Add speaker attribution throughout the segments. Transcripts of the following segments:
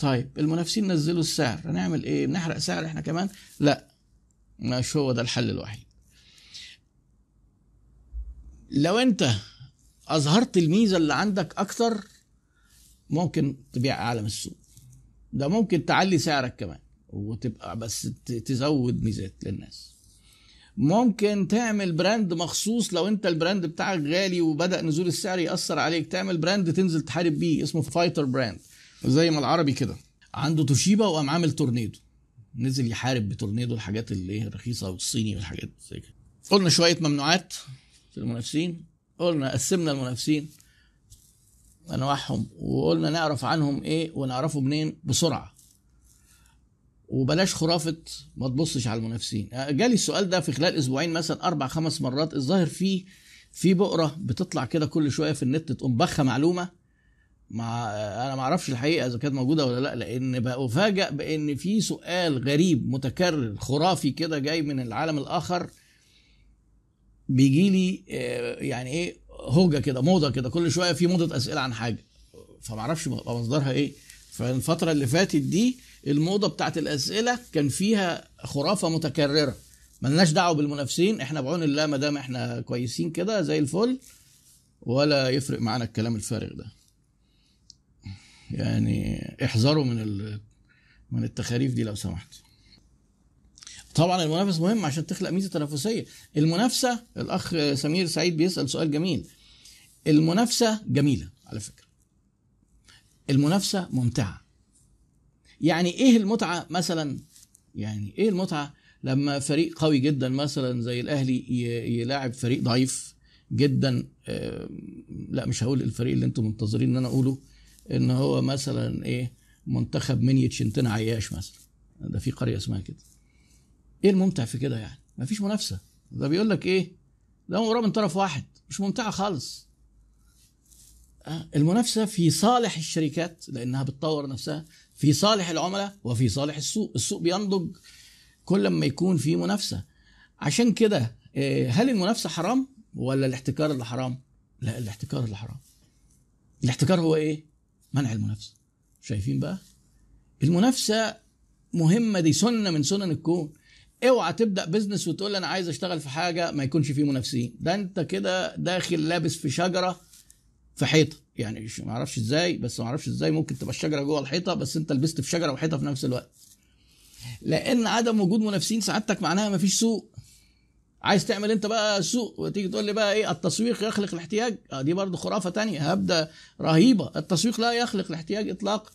Speaker 1: طيب المنافسين نزلوا السعر. هنعمل إيه؟ نحرق سعر إحنا كمان؟ لا. مش هو ده الحل الوحيد. لو أنت أظهرت الميزة اللي عندك أكتر ممكن تبيع أعلى من السوق. ده ممكن تعلي سعرك كمان وتبقى بس تزود ميزات للناس. ممكن تعمل brand مخصوص لو أنت ال brand بتاعك غالي وبدأ نزول السعر يأثر عليك. تعمل brand تنزل تحارب بيه اسمه fighter brand زي ما العربي كده. عنده توشيبا وقام عامل تورنيدو. نزل يحارب بتورنيدو الحاجات اللي إيه الرخيصه والصيني والحاجات زي كده. قلنا شوية ممنوعات في المنافسين. قلنا قسمنا المنافسين. انواعهم وقلنا نعرف عنهم إيه ونعرفه منين؟ بسرعة. وبلاش خرافة ما تبصش على المنافسين. جالي السؤال ده في خلال أسبوعين مثلا أربع خمس مرات. الظاهر فيه في بقره بتطلع كده كل شوية في النت تقوم بخه معلومة. مع أنا ما أعرفش الحقيقة إذا كانت موجودة ولا لأ لأن بفاجئ بإن في سؤال غريب متكرر خرافي كده جاي من العالم الآخر بيجي لي آه، يعني إيه هوجة كده موضة كده كل شوية في موضة أسئلة عن حاجة. فما أعرفش مصدرها إيه. فالفترة اللي فاتت دي الموضة بتاعت الأسئلة كان فيها خرافة متكررة. ملناش دعوة بالمنافسين إحنا بعون الله ما دام إحنا كويسين كده زي الفل ولا يفرق معانا الكلام الفارغ ده. يعني احذروا من من التخاريف دي لو سمحت. طبعا المنافس مهم عشان تخلق ميزة تنافسية. المنافسة الأخ سمير سعيد بيسأل سؤال جميل. المنافسة جميلة على فكرة. المنافسة ممتعة. يعني إيه المتعة مثلا؟ يعني إيه المتعة لما فريق قوي جدا مثلا زي الأهلي يلاعب فريق ضعيف جدا؟ آه، لا مش هقول الفريق اللي أنتم منتظرين إن أنا أقوله. إن هو مثلا إيه منتخب منيا شنتنا عياش مثلا. ده في قرية اسمها كده. إيه الممتع في كده يعني؟ مفيش منافسة. ده بيقول لك إيه؟ ده مباراه من طرف واحد. مش ممتعة خالص. آه، المنافسة في صالح الشركات لأنها بتطور نفسها في صالح العملاء وفي صالح السوق. السوق بينضج كل ما يكون في منافسة. عشان كده آه، هل المنافسة حرام ولا الاحتكار اللي حرام؟ لا الاحتكار اللي حرام. الاحتكار هو إيه؟ منع المنافسة. شايفين بقى؟ المنافسة مهمة دي سنة من سنن الكون. اوعى تبدأ بزنس وتقول أنا عايز أشتغل في حاجة ما يكونش فيه منافسين. ده أنت كده داخل لابس في شجرة في حيطة. يعني ما أعرفش إزاي بس ما أعرفش إزاي ممكن تبقى الشجرة جوه الحيطة بس أنت لبست في شجرة وحيطة في نفس الوقت. لأن عدم وجود منافسين سعادتك معناها ما فيش سوق. عايز تعمل انت بقى سوق وتيجي تقول لي بقى إيه التسويق يخلق الاحتياج؟ آه دي برضه خرافة تانية هبدا رهيبة. التسويق لا يخلق الاحتياج اطلاقا.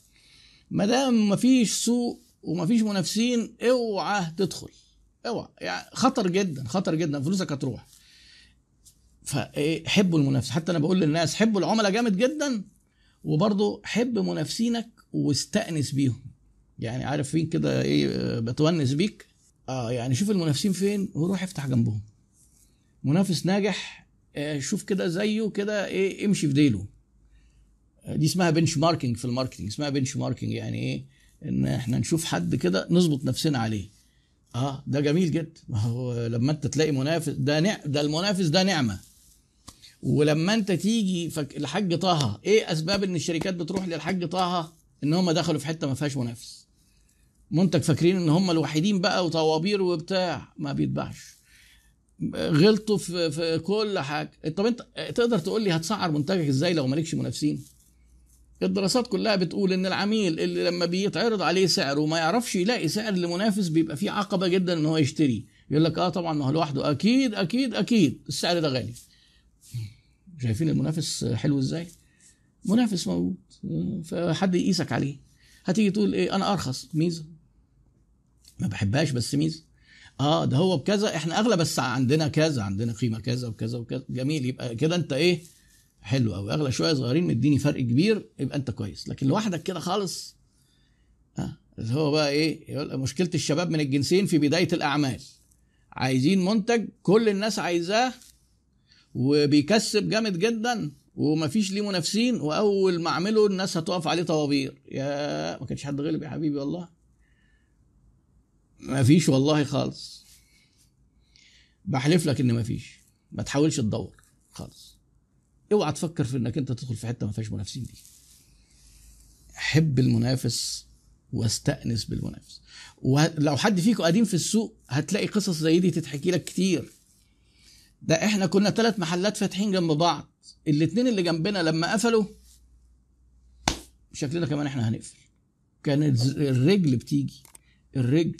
Speaker 1: ما دام ما فيش سوق وما فيش منافسين اوعى تدخل. اوعى. يعني خطر جدا خطر جدا. فلوسك هتروح. فايه حبوا المنافسة. حتى أنا بقول للناس حبوا العملاء جامد جدا وبرضه حب منافسينك واستأنس بيهم. يعني عارف فين كده إيه آه، بتونس بيك؟ آه يعني شوف المنافسين فين وروح افتح جنبهم. منافس ناجح آه، شوف كده زيه كده إيه امشي في ديله. آه، دي اسمها benchmarking في ال marketing اسمها benchmarking يعني إيه؟ إن إحنا نشوف حد كده نظبط نفسنا عليه. آه ده جميل جدا. ما هو لما أنت تلاقي منافس ده نع... ده المنافس ده نعمة. ولما أنت تيجي فك... الحاج طه إيه أسباب إن الشركات بتروح للحاج طه؟ إن هم دخلوا في حتة ما فيهاش منافس. منتج فاكرين إن هم الوحيدين بقى وطوابير وبتاع؟ ما بيتباعش. غلطوا في, في كل حاجة. طب أنت تقدر تقول لي هتسعر منتجك إزاي لو مالكش منافسين؟ الدراسات كلها بتقول إن العميل اللي لما بيتعرض عليه سعر وما يعرفش يلاقي سعر لمنافس بيبقى فيه عقبة جدا إن هو يشتري. يقول لك آه طبعا ما هو لوحده. أكيد أكيد أكيد. السعر ده غالي. شايفين المنافس حلو إزاي؟ منافس موجود. فحد يقيسك عليه. هتيجي تقول إيه؟ أنا أرخص. ميزة. ما بحبهاش بس ميزة. آه ده هو بكذا إحنا أغلى بس عندنا كذا عندنا قيمة كذا وكذا وكذا. جميل يبقى كده أنت إيه؟ حلو قوي أغلى شوية صغيرين مديني فرق كبير يبقى أنت كويس. لكن لوحدك كده خالص ها اللي هو بقى إيه؟ يقول مشكلة الشباب من الجنسين في بداية الأعمال. عايزين منتج كل الناس عايزاه وبيكسب جامد جدا ومفيش ليه منافسين وأول ما أعمله الناس هتقف عليه طوابير. يا ما كانش حد غلب يا حبيبي والله. مفيش والله خالص. بحلف لك إن مفيش ما تحاولش تدور خالص. اوعى تفكر في إنك أنت تدخل في حتة ما فيهاش منافسين دي. حب المنافس واستأنس بالمنافس. ولو حد فيكم قديم في السوق هتلاقي قصص زي دي تتحكي لك كتير. ده إحنا كنا ثلاث محلات فاتحين جنب بعض. الاتنين اللي جنبنا لما قفلوا شكلنا كمان إحنا هنقفل. كانت الرجل بتيجي. الرجل